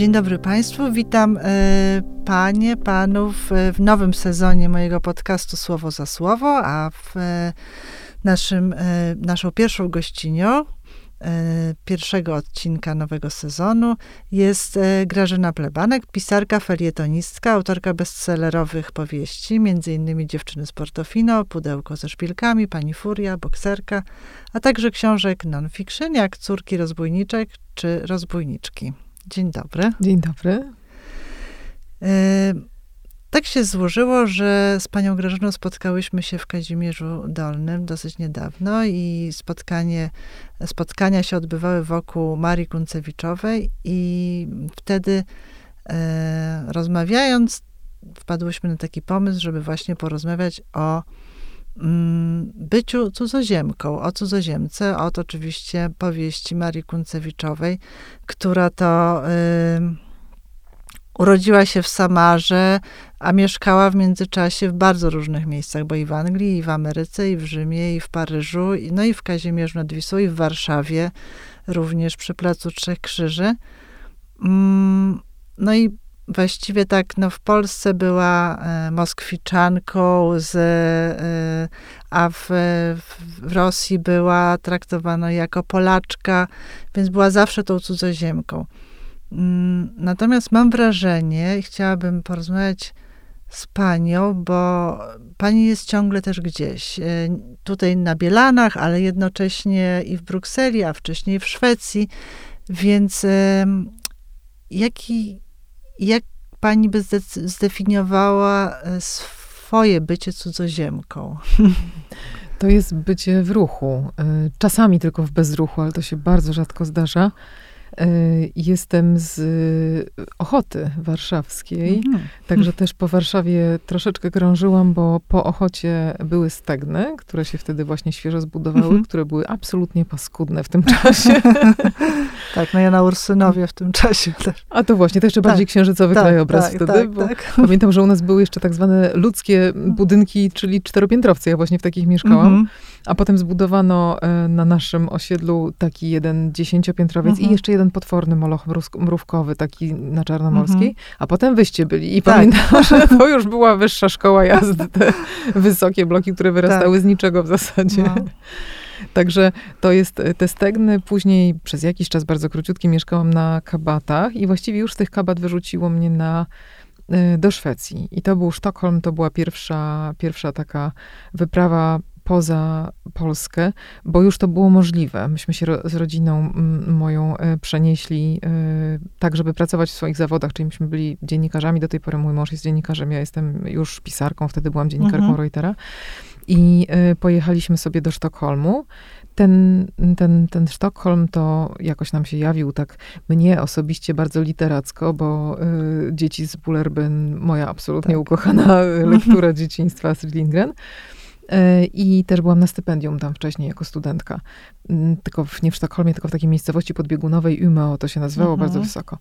Dzień dobry Państwu, witam y, Panie, Panów y, w nowym sezonie mojego podcastu Słowo za Słowo, a w y, naszym, naszą pierwszą gościnią pierwszego odcinka nowego sezonu jest Grażyna Plebanek, pisarka, felietonistka, autorka bestsellerowych powieści, m.in. Dziewczyny z Portofino, Pudełko ze szpilkami, Pani Furia, Bokserka, a także książek non-fiction, jak Córki rozbójniczek czy Rozbójniczki. Dzień dobry. Dzień dobry. E, tak się złożyło, że z panią Grażyną spotkałyśmy się w Kazimierzu Dolnym dosyć niedawno i spotkanie, spotkania się odbywały wokół Marii Kuncewiczowej i wtedy e, rozmawiając wpadłyśmy na taki pomysł, żeby właśnie porozmawiać o byciu cudzoziemką, o cudzoziemce, od oczywiście powieści Marii Kuncewiczowej, która to urodziła się w Samarze, a mieszkała w międzyczasie w bardzo różnych miejscach, bo i w Anglii, i w Ameryce, i w Rzymie, i w Paryżu, no i w Kazimierzu nad Wisłą, i w Warszawie, również przy Placu Trzech Krzyży. Mm, no i właściwie tak, no w Polsce była e, moskwiczanką, z, e, a w, w Rosji była traktowana jako Polaczka, więc była zawsze tą cudzoziemką. Mm, natomiast mam wrażenie, i chciałabym porozmawiać z panią, bo pani jest ciągle też gdzieś. E, tutaj na Bielanach, ale jednocześnie i w Brukseli, a wcześniej w Szwecji. Więc jaki, jak pani by zdefiniowała e, swoje bycie cudzoziemką? To jest bycie w ruchu. E, czasami tylko w bezruchu, ale to się bardzo rzadko zdarza. E, jestem z e, Ochoty Warszawskiej, mhm. także też po Warszawie troszeczkę krążyłam, bo po Ochocie były stegny, które się wtedy właśnie świeżo zbudowały, mhm. które były absolutnie paskudne w tym czasie. tak, no ja na Ursynowie w tym czasie też. A to właśnie, to jeszcze bardziej tak, księżycowy tak, krajobraz tak, wtedy, tak, bo tak. pamiętam, że u nas były jeszcze tak zwane ludzkie budynki, czyli czteropiętrowce. Ja właśnie w takich mieszkałam. Mhm. A potem zbudowano e, na naszym osiedlu taki jeden dziesięciopiętrowiec i jeszcze jeden potworny moloch mrówkowy, taki na Czarnomorskiej, mhm. a potem wyście byli. I tak. pamiętam, że to już była wyższa szkoła jazdy, te wysokie bloki, które wyrastały tak. z niczego w zasadzie. No. Także to jest te stegny. Później przez jakiś czas bardzo króciutki mieszkałam na kabatach i właściwie już z tych kabat wyrzuciło mnie na y, do Szwecji. I to był Sztokholm, to była pierwsza, pierwsza taka wyprawa poza Polskę, bo już to było możliwe. Myśmy się ro, z rodziną moją e, przenieśli e, tak, żeby pracować w swoich zawodach, czyli myśmy byli dziennikarzami. Do tej pory mój mąż jest dziennikarzem, ja jestem już pisarką, wtedy byłam dziennikarką mhm. Reutera. I e, pojechaliśmy sobie do Sztokholmu ten, ten, ten Sztokholm to jakoś nam się jawił tak mnie osobiście bardzo literacko, bo y, Dzieci z Bullerbyn, moja absolutnie tak. ukochana lektura dzieciństwa Astrid Lindgren. I też byłam na stypendium tam wcześniej jako studentka. Mm, tylko w, nie w Sztokholmie, tylko w takiej miejscowości podbiegunowej, Umeå to się nazywało, mhm. bardzo wysoko.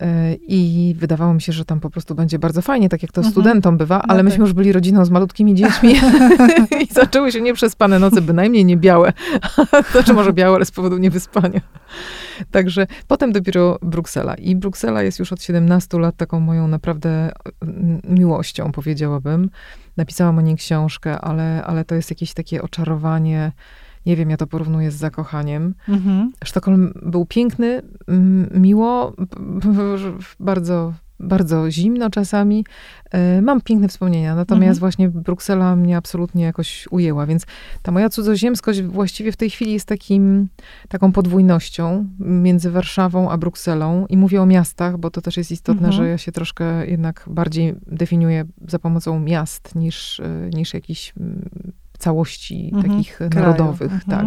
E, I wydawało mi się, że tam po prostu będzie bardzo fajnie, tak jak to mhm. studentom bywa, no ale no myśmy tak. już byli rodziną z malutkimi dziećmi i zaczęły się nieprzespane noce, bynajmniej nie białe. to czy może białe, ale z powodu niewyspania. Także potem dopiero Bruksela. I Bruksela jest już od 17 lat taką moją naprawdę mm, miłością, powiedziałabym. Napisałam o niej książkę, ale, ale to jest jakieś takie oczarowanie. Nie wiem, ja to porównuję z zakochaniem. Mhm. Sztokholm był piękny, miło, bardzo bardzo zimno czasami. E, mam piękne wspomnienia, natomiast mhm. właśnie Bruksela mnie absolutnie jakoś ujęła, więc ta moja cudzoziemskość właściwie w tej chwili jest takim, taką podwójnością między Warszawą a Brukselą. I mówię o miastach, bo to też jest istotne, mhm. że ja się troszkę jednak bardziej definiuję za pomocą miast niż, e, niż jakichś mm, całości mhm. takich Kraju. narodowych. Tak.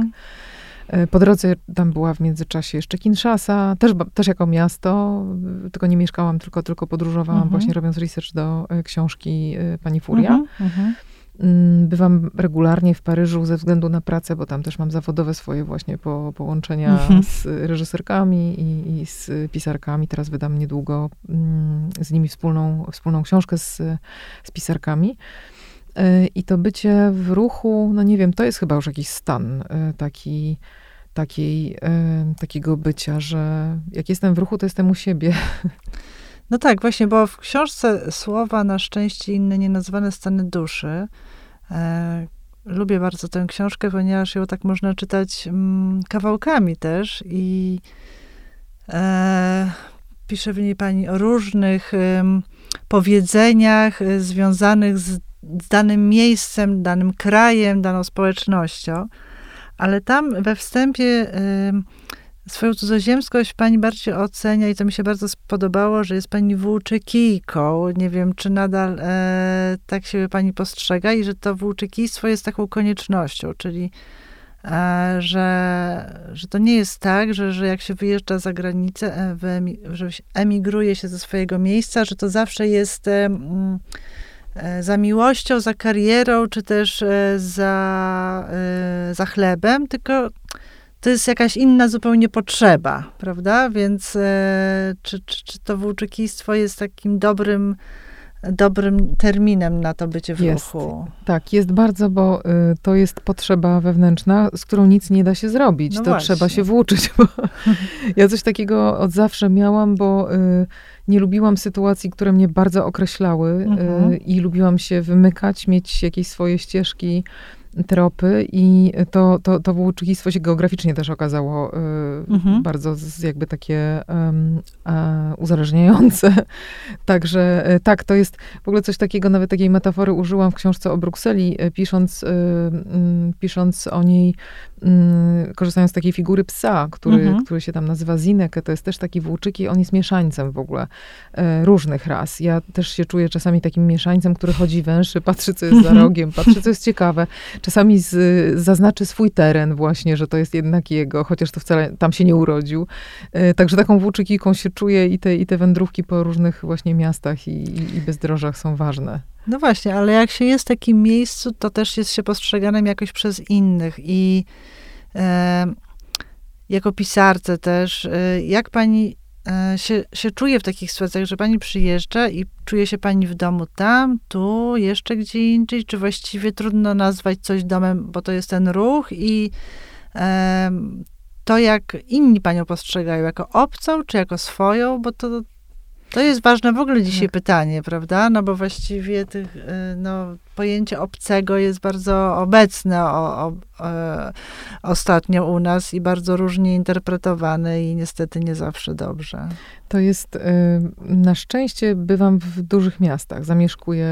E, po drodze tam była w międzyczasie jeszcze Kinshasa, też, też jako miasto, tylko nie mieszkałam, tylko, tylko podróżowałam, mhm. właśnie robiąc research do e, książki e, pani Furia. Mhm, mhm. Mm, Bywam regularnie w Paryżu ze względu na pracę, bo tam też mam zawodowe swoje właśnie po, połączenia mhm. z reżyserkami i, i, z pisarkami. Teraz wydam niedługo mm, z nimi wspólną, wspólną książkę z, z pisarkami. I to bycie w ruchu, no nie wiem, to jest chyba już jakiś stan taki takiej, takiego bycia, że jak jestem w ruchu, to jestem u siebie. No tak, właśnie, bo w książce słowa na szczęście inne nienazwane stany duszy. E, lubię bardzo tę książkę, ponieważ ją tak można czytać mm, kawałkami też i e, pisze w niej pani o różnych powiedzeniach y, związanych z danym miejscem, danym krajem, daną społecznością, ale tam we wstępie swoją cudzoziemskość pani bardziej ocenia i to mi się bardzo spodobało, że jest pani włóczykijką. Nie wiem, czy nadal e, tak się pani postrzega i że to włóczykijstwo jest taką koniecznością, czyli e, że, że to nie jest tak, że, że jak się wyjeżdża za granicę, e, że emigruje się ze swojego miejsca, że to zawsze jest e, za miłością, za karierą, czy też e, za, za chlebem, tylko to jest jakaś inna zupełnie potrzeba, prawda? Więc e, czy, czy, czy to włóczykistwo jest takim dobrym, dobrym terminem na to bycie w jest. ruchu? Tak, jest bardzo, bo y, to jest potrzeba wewnętrzna, z którą nic nie da się zrobić. No to właśnie. trzeba się włóczyć. Bo ja coś takiego od zawsze miałam, bo y, nie lubiłam sytuacji, które mnie bardzo określały y, mhm. i lubiłam się wymykać, mieć jakieś swoje ścieżki tropy i to, to, to włóczykistwo się geograficznie też okazało y, mhm. bardzo jakby takie um, uzależniające. Także y, tak, to jest w ogóle coś takiego, nawet takiej metafory użyłam w książce o Brukseli, y, pisząc, mm, pisząc o niej, mm, korzystając z takiej figury psa, który, mhm. który się tam nazywa Zinek, to jest też taki włóczyki, on jest mieszańcem w ogóle różnych ras. Ja też się czuję czasami takim mieszańcem, który chodzi węszy, patrzy, co jest za mhm. rogiem, patrzy, co jest ciekawe czasami z, zaznaczy swój teren właśnie, że to jest jednak jego, chociaż to wcale tam się nie urodził. E, także taką włóczykiką się czuje i te, i te wędrówki po różnych właśnie miastach i, i, i bezdrożach są ważne. No właśnie, ale jak się jest w takim miejscu, to też jest się postrzeganym jakoś przez innych i e, jako pisarce też, e, jak pani się, się czuje w takich sytuacjach, że pani przyjeżdża i czuje się pani w domu tam, tu, jeszcze gdzie indziej, czy właściwie trudno nazwać coś domem, bo to jest ten ruch i e, to, jak inni panią postrzegają, jako obcą, czy jako swoją, bo to, to jest ważne w ogóle dzisiaj tak. pytanie, prawda? No bo właściwie tych, e, no, pojęcie obcego jest bardzo obecne o, o, o, ostatnio u nas i bardzo różnie interpretowane i niestety nie zawsze dobrze. To jest, y, na szczęście bywam w dużych miastach, zamieszkuję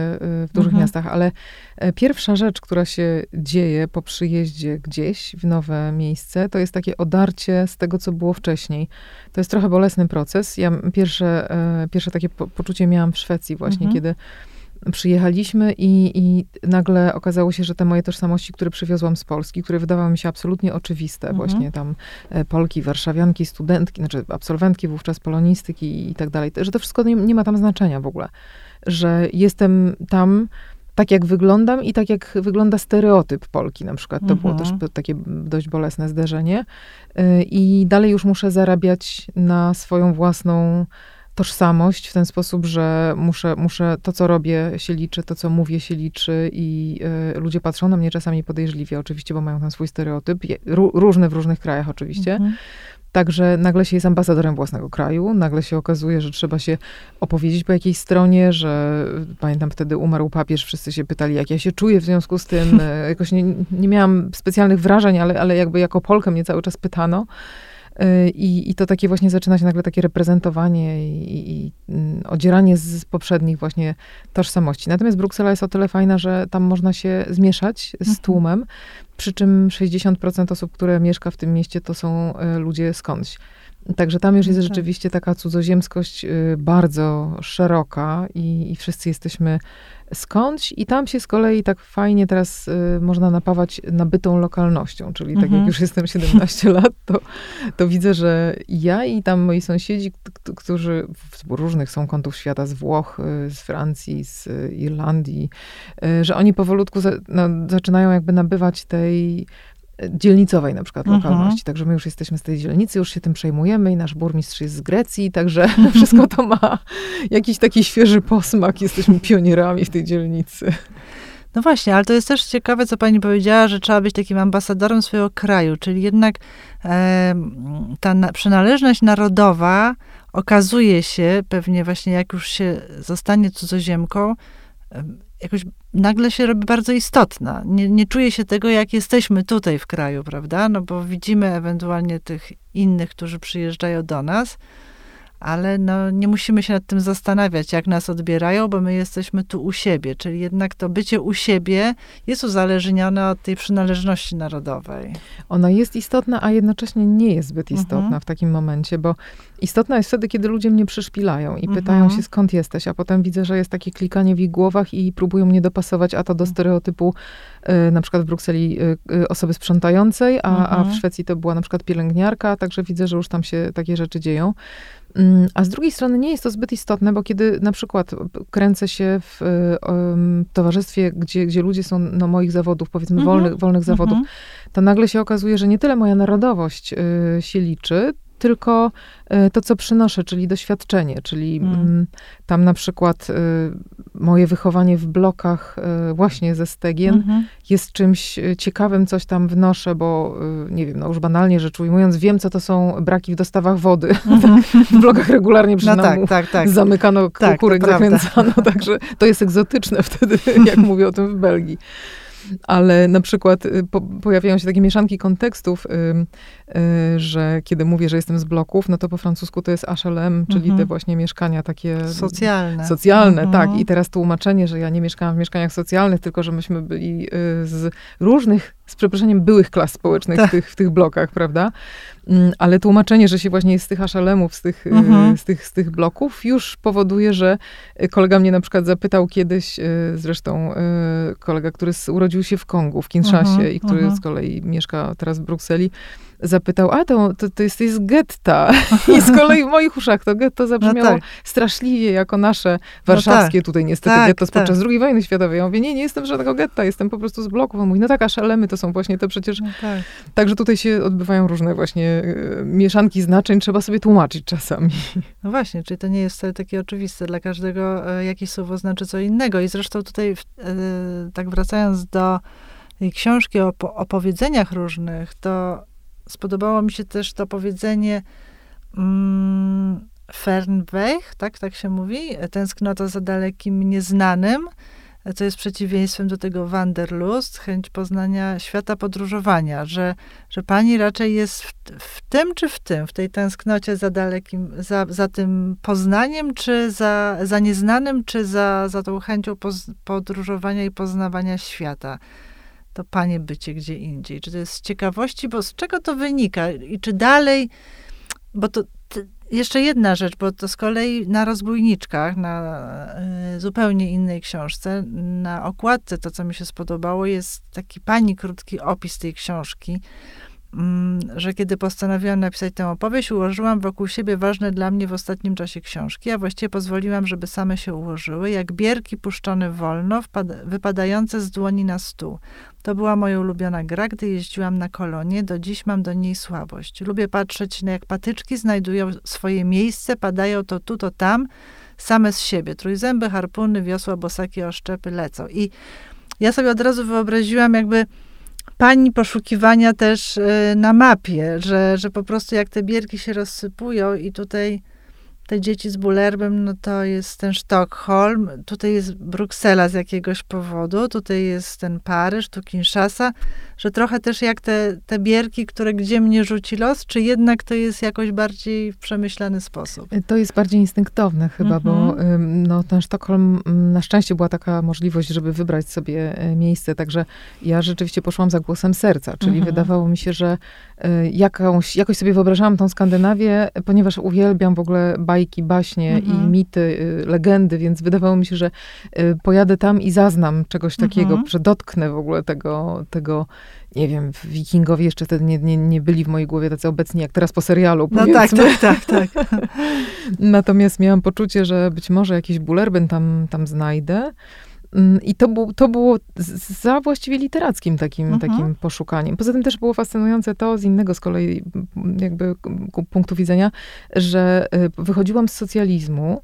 y, w dużych mhm. miastach, ale e, pierwsza rzecz, która się dzieje po przyjeździe gdzieś w nowe miejsce, to jest takie odarcie z tego, co było wcześniej. To jest trochę bolesny proces. Ja pierwsze, e, pierwsze takie poczucie miałam w Szwecji właśnie, mhm. kiedy przyjechaliśmy i, i nagle okazało się, że te moje tożsamości, które przywiozłam z Polski, które wydawały mi się absolutnie oczywiste, mhm. właśnie tam e, Polki, warszawianki, studentki, znaczy absolwentki wówczas polonistyki i tak dalej, że to wszystko nie, nie ma tam znaczenia w ogóle. Że jestem tam tak jak wyglądam i tak jak wygląda stereotyp Polki na przykład. To mhm. było też mhm. takie dość bolesne zderzenie. E, I dalej już muszę zarabiać na swoją własną tożsamość w ten sposób, że muszę, muszę to, co robię, się liczy, to, co mówię, się liczy i y, ludzie patrzą na mnie czasami podejrzliwie, oczywiście, bo mają tam swój stereotyp, różny w różnych krajach oczywiście. Mhm. Także nagle się jest ambasadorem własnego kraju, nagle się okazuje, że trzeba się opowiedzieć po jakiejś stronie, że pamiętam wtedy umarł papież, wszyscy się pytali, jak ja się czuję w związku z tym. E, jakoś nie, nie miałam specjalnych wrażeń, ale, ale jakby jako Polkę mnie cały czas pytano. I, I to takie właśnie zaczyna się nagle takie reprezentowanie i, i mm, odzieranie z poprzednich właśnie tożsamości. Natomiast Bruksela jest o tyle fajna, że tam można się zmieszać z mhm. tłumem, przy czym 60% osób, które mieszka w tym mieście, to są e, ludzie skądś. Także tam już jest tak. rzeczywiście taka cudzoziemskość y, bardzo szeroka i, i wszyscy jesteśmy skądś i tam się z kolei tak fajnie teraz y, można napawać nabytą lokalnością, czyli tak mhm. jak już jestem 17 lat, to, to widzę, że ja i tam moi sąsiedzi, którzy z różnych są kątów świata, z Włoch, y, z Francji, z Irlandii, że oni powolutku za, no, zaczynają jakby nabywać tej dzielnicowej na przykład mhm. lokalności. Także my już jesteśmy z tej dzielnicy, już się tym przejmujemy i nasz burmistrz jest z Grecji, także wszystko to ma jakiś taki świeży posmak. Jesteśmy pionierami w tej dzielnicy. No właśnie, ale to jest też ciekawe, co pani powiedziała, że trzeba być takim ambasadorem swojego kraju, czyli jednak e, ta na, przynależność narodowa okazuje się, pewnie właśnie jak już się zostanie cudzoziemką, jakoś nagle się robi bardzo istotna. Nie, nie czuje się tego, jak jesteśmy tutaj w kraju, prawda? No bo widzimy ewentualnie tych innych, którzy przyjeżdżają do nas, ale no, nie musimy się nad tym zastanawiać, jak nas odbierają, bo my jesteśmy tu u siebie. Czyli jednak to bycie u siebie jest uzależnione od tej przynależności narodowej. Ona jest istotna, a jednocześnie nie jest zbyt istotna mhm. w takim momencie, bo istotna jest wtedy, kiedy ludzie mnie przyszpilają i mhm. pytają się, skąd jesteś, a potem widzę, że jest takie klikanie w ich głowach i próbują mnie dopasować, a to do mhm. stereotypu y, na przykład w Brukseli y, y, osoby sprzątającej, a, mhm. a w mhm. Szwecji to była na przykład pielęgniarka, także widzę, że już tam się takie rzeczy dzieją. Mm, a z drugiej strony nie jest to zbyt istotne, bo kiedy na przykład kręcę się w um, towarzystwie, gdzie, gdzie ludzie są no, moich zawodów, powiedzmy mm -hmm. wolnych, wolnych zawodów, mm -hmm. to nagle się okazuje, że nie tyle moja narodowość y, się liczy, tylko e, to, co przynoszę, czyli doświadczenie, czyli mm. tam na przykład e, moje wychowanie w blokach e, właśnie ze Stegien mm -hmm. jest czymś ciekawym, coś tam wnoszę, bo nie wiem, no już banalnie rzecz ujmując, wiem, co to są braki w dostawach wody. Mm -hmm. w blokach regularnie przy no tak, tak, tak. zamykano tak, kurek, zakręcano, także to jest egzotyczne wtedy, jak mówię o tym w Belgii ale na przykład po, pojawiają się takie mieszanki kontekstów, że kiedy mówię, że jestem z bloków, no to po francusku to jest HLM, czyli mhm. te właśnie mieszkania takie... Socjalne. Socjalne, mhm. tak. I teraz tłumaczenie, że ja nie mieszkałam w mieszkaniach socjalnych, tylko że myśmy byli z różnych z przeproszeniem, byłych klas społecznych w, tak. tych, w tych blokach, prawda? Mm, ale tłumaczenie, że się właśnie jest z tych z tych, mhm. z, tych, z tych bloków, już powoduje, że kolega mnie na przykład zapytał kiedyś, zresztą kolega, który urodził się w Kongu, w Kinszasie mhm, i który mhm. z kolei mieszka teraz w Brukseli, zapytał, a to, to, to jesteś z getta. I z kolei w moich uszach to getto zabrzmiało no tak. straszliwie jako nasze warszawskie no tak. tutaj niestety tak, getto podczas tak. II wojny światowej. Ja mówię, nie, nie jestem żadnego getta, jestem po prostu z bloków. On mówi, no tak, a szalemy to są właśnie te przecież... No tak. Także tutaj się odbywają różne właśnie y, mieszanki znaczeń, trzeba sobie tłumaczyć czasami. No właśnie, czyli to nie jest wcale takie oczywiste. Dla każdego e, jakieś słowo znaczy co innego. I zresztą tutaj, e, tak wracając do książki o opowiedzeniach różnych, to spodobało mi się też to powiedzenie mm, tak, tak się mówi, tęsknota za dalekim nieznanym, co jest przeciwieństwem do tego Wanderlust, chęć poznania świata podróżowania, że, że pani raczej jest w, w tym czy w tym, w tej tęsknocie za dalekim, za, za tym poznaniem, czy za, za nieznanym, czy za, za tą chęcią poz, podróżowania i poznawania świata to panie bycie gdzie indziej? Czy to jest z ciekawości, bo z czego to wynika? I czy dalej, bo to, to jeszcze jedna rzecz, bo to z kolei na rozbójniczkach, na y, zupełnie innej książce, na okładce to, co mi się spodobało, jest taki pani krótki opis tej książki, że kiedy postanowiłam napisać tę opowieść, ułożyłam wokół siebie ważne dla mnie w ostatnim czasie książki, a właściwie pozwoliłam, żeby same się ułożyły, jak bierki puszczone wolno, wypadające z dłoni na stół. To była moja ulubiona gra, gdy jeździłam na kolonie. Do dziś mam do niej słabość. Lubię patrzeć, jak patyczki znajdują swoje miejsce, padają to tu, to tam, same z siebie. Trójzęby, harpuny, wiosła, bosaki, oszczepy lecą. I ja sobie od razu wyobraziłam jakby pani poszukiwania też y, na mapie, że, że po prostu jak te bierki się rozsypują i tutaj te dzieci z Bulerbem, no to jest ten Sztokholm, tutaj jest Bruksela z jakiegoś powodu, tutaj jest ten Paryż, tu Kinshasa, że trochę też jak te, te bierki, które gdzie mnie rzuci los, czy jednak to jest jakoś bardziej w przemyślany sposób? To jest bardziej instynktowne chyba, mhm. bo no, ten Sztokholm, na szczęście była taka możliwość, żeby wybrać sobie e, miejsce, także ja rzeczywiście poszłam za głosem serca, czyli mhm. wydawało mi się, że jakąś, jakoś sobie wyobrażałam tą Skandynawię, ponieważ uwielbiam w ogóle bajki, baśnie mhm. i mity, y, legendy, więc wydawało mi się, że y, pojadę tam i zaznam czegoś takiego, mhm. że dotknę w ogóle tego, tego nie wiem, wikingowie jeszcze wtedy nie, nie, nie byli w mojej głowie tacy obecni jak teraz po serialu. No tak, tak, tak, tak. Natomiast miałam poczucie, że być może jakiś bulerben tam, tam znajdę. Mm, I to, był, to było za właściwie literackim takim, mhm. takim poszukaniem. Poza tym też było fascynujące to z innego z kolei jakby punktu widzenia, że y, wychodziłam z socjalizmu,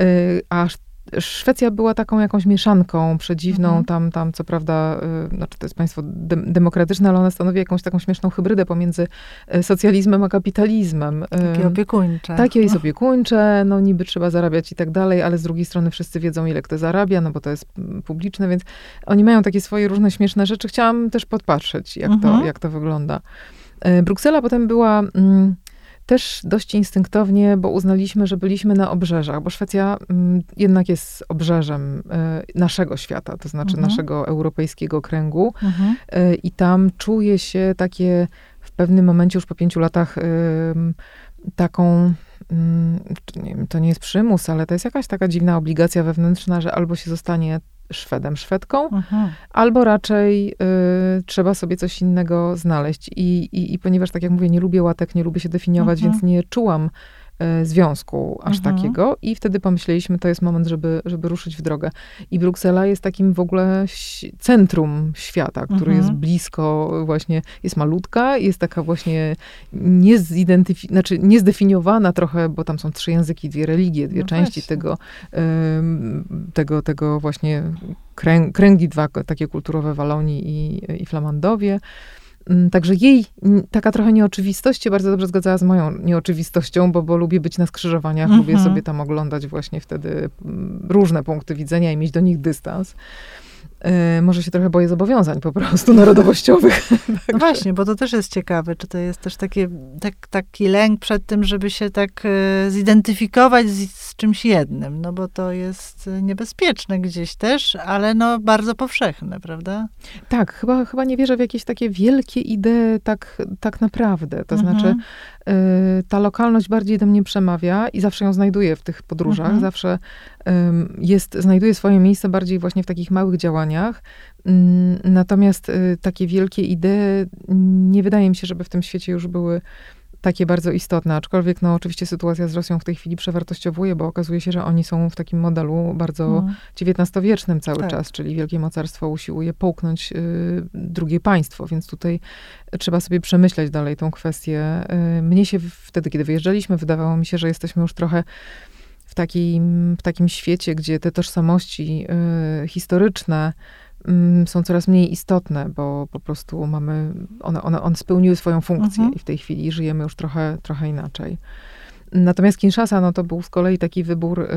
y, aż Szwecja była taką jakąś mieszanką przedziwną, mhm. tam, tam co prawda, y, znaczy to jest państwo de demokratyczne, ale ona stanowi jakąś taką śmieszną hybrydę pomiędzy y, socjalizmem a kapitalizmem. Takie opiekuńcze. Takie jest opiekuńcze, no niby trzeba zarabiać i tak dalej, ale z drugiej strony wszyscy wiedzą, ile kto zarabia, no bo to jest mm, publiczne, więc oni mają takie swoje różne śmieszne rzeczy. Chciałam też podpatrzeć, jak, mhm. to, jak to wygląda. Bruksela potem była... Mm, też dość instynktownie, bo uznaliśmy, że byliśmy na obrzeżach, bo Szwecja mm, jednak jest obrzeżem e, naszego świata, to znaczy mhm. naszego europejskiego kręgu. Mhm. E, I tam czuje się takie w pewnym momencie, już po pięciu latach, taką mm, nie wiem, to nie jest przymus, ale to jest jakaś taka dziwna obligacja wewnętrzna, że albo się zostanie Szwedem, Szwedką, mhm. albo raczej y, trzeba sobie coś innego znaleźć. I, i, I ponieważ, tak jak mówię, nie lubię łatek, nie lubię się definiować, mhm. więc nie czułam związku aż mhm. takiego i wtedy pomyśleliśmy, to jest moment, żeby, żeby ruszyć w drogę. I Bruksela jest takim w ogóle centrum świata, który mhm. jest blisko właśnie, jest malutka, jest taka właśnie niezidentyfi- znaczy niezdefiniowana trochę, bo tam są trzy języki, dwie religie, dwie no części tego, tego, tego właśnie kręgi dwa takie kulturowe Walonii i, i Flamandowie. Mm, także jej taka trochę nieoczywistość się bardzo dobrze zgadzała z moją nieoczywistością, bo, bo lubię być na skrzyżowaniach, -hmm. lubię sobie tam oglądać właśnie wtedy mm, różne punkty widzenia i mieć do nich dystans. Yy, może się trochę boję zobowiązań po prostu narodowościowych. no właśnie, bo to też jest ciekawe, czy to jest też takie, tak, taki lęk przed tym, żeby się tak e, zidentyfikować z, z, czymś jednym, no bo to jest niebezpieczne gdzieś też, ale no bardzo powszechne, prawda? Tak, chyba, chyba nie wierzę w jakieś takie wielkie idee tak, tak naprawdę. To mhm. znaczy, y, ta lokalność bardziej do mnie przemawia i zawsze ją znajduję w tych podróżach, mhm. zawsze jest, znajduje swoje miejsce bardziej właśnie w takich małych działaniach. Mm, natomiast y, takie wielkie idee nie wydaje mi się, żeby w tym świecie już były takie bardzo istotne, aczkolwiek no oczywiście sytuacja z Rosją w tej chwili przewartościowuje, bo okazuje się, że oni są w takim modelu bardzo XIX-wiecznym cały tak. czas, czyli wielkie mocarstwo usiłuje połknąć y, drugie państwo, więc tutaj trzeba sobie przemyśleć dalej tą kwestię. Y, mnie się wtedy, kiedy wyjeżdżaliśmy, wydawało mi się, że jesteśmy już trochę w takim, w takim świecie, gdzie te tożsamości y, historyczne y, są coraz mniej istotne, bo po prostu mamy, one, one, one spełniły swoją funkcję mhm. i w tej chwili żyjemy już trochę, trochę inaczej. Natomiast Kinshasa, no to był z kolei taki wybór y,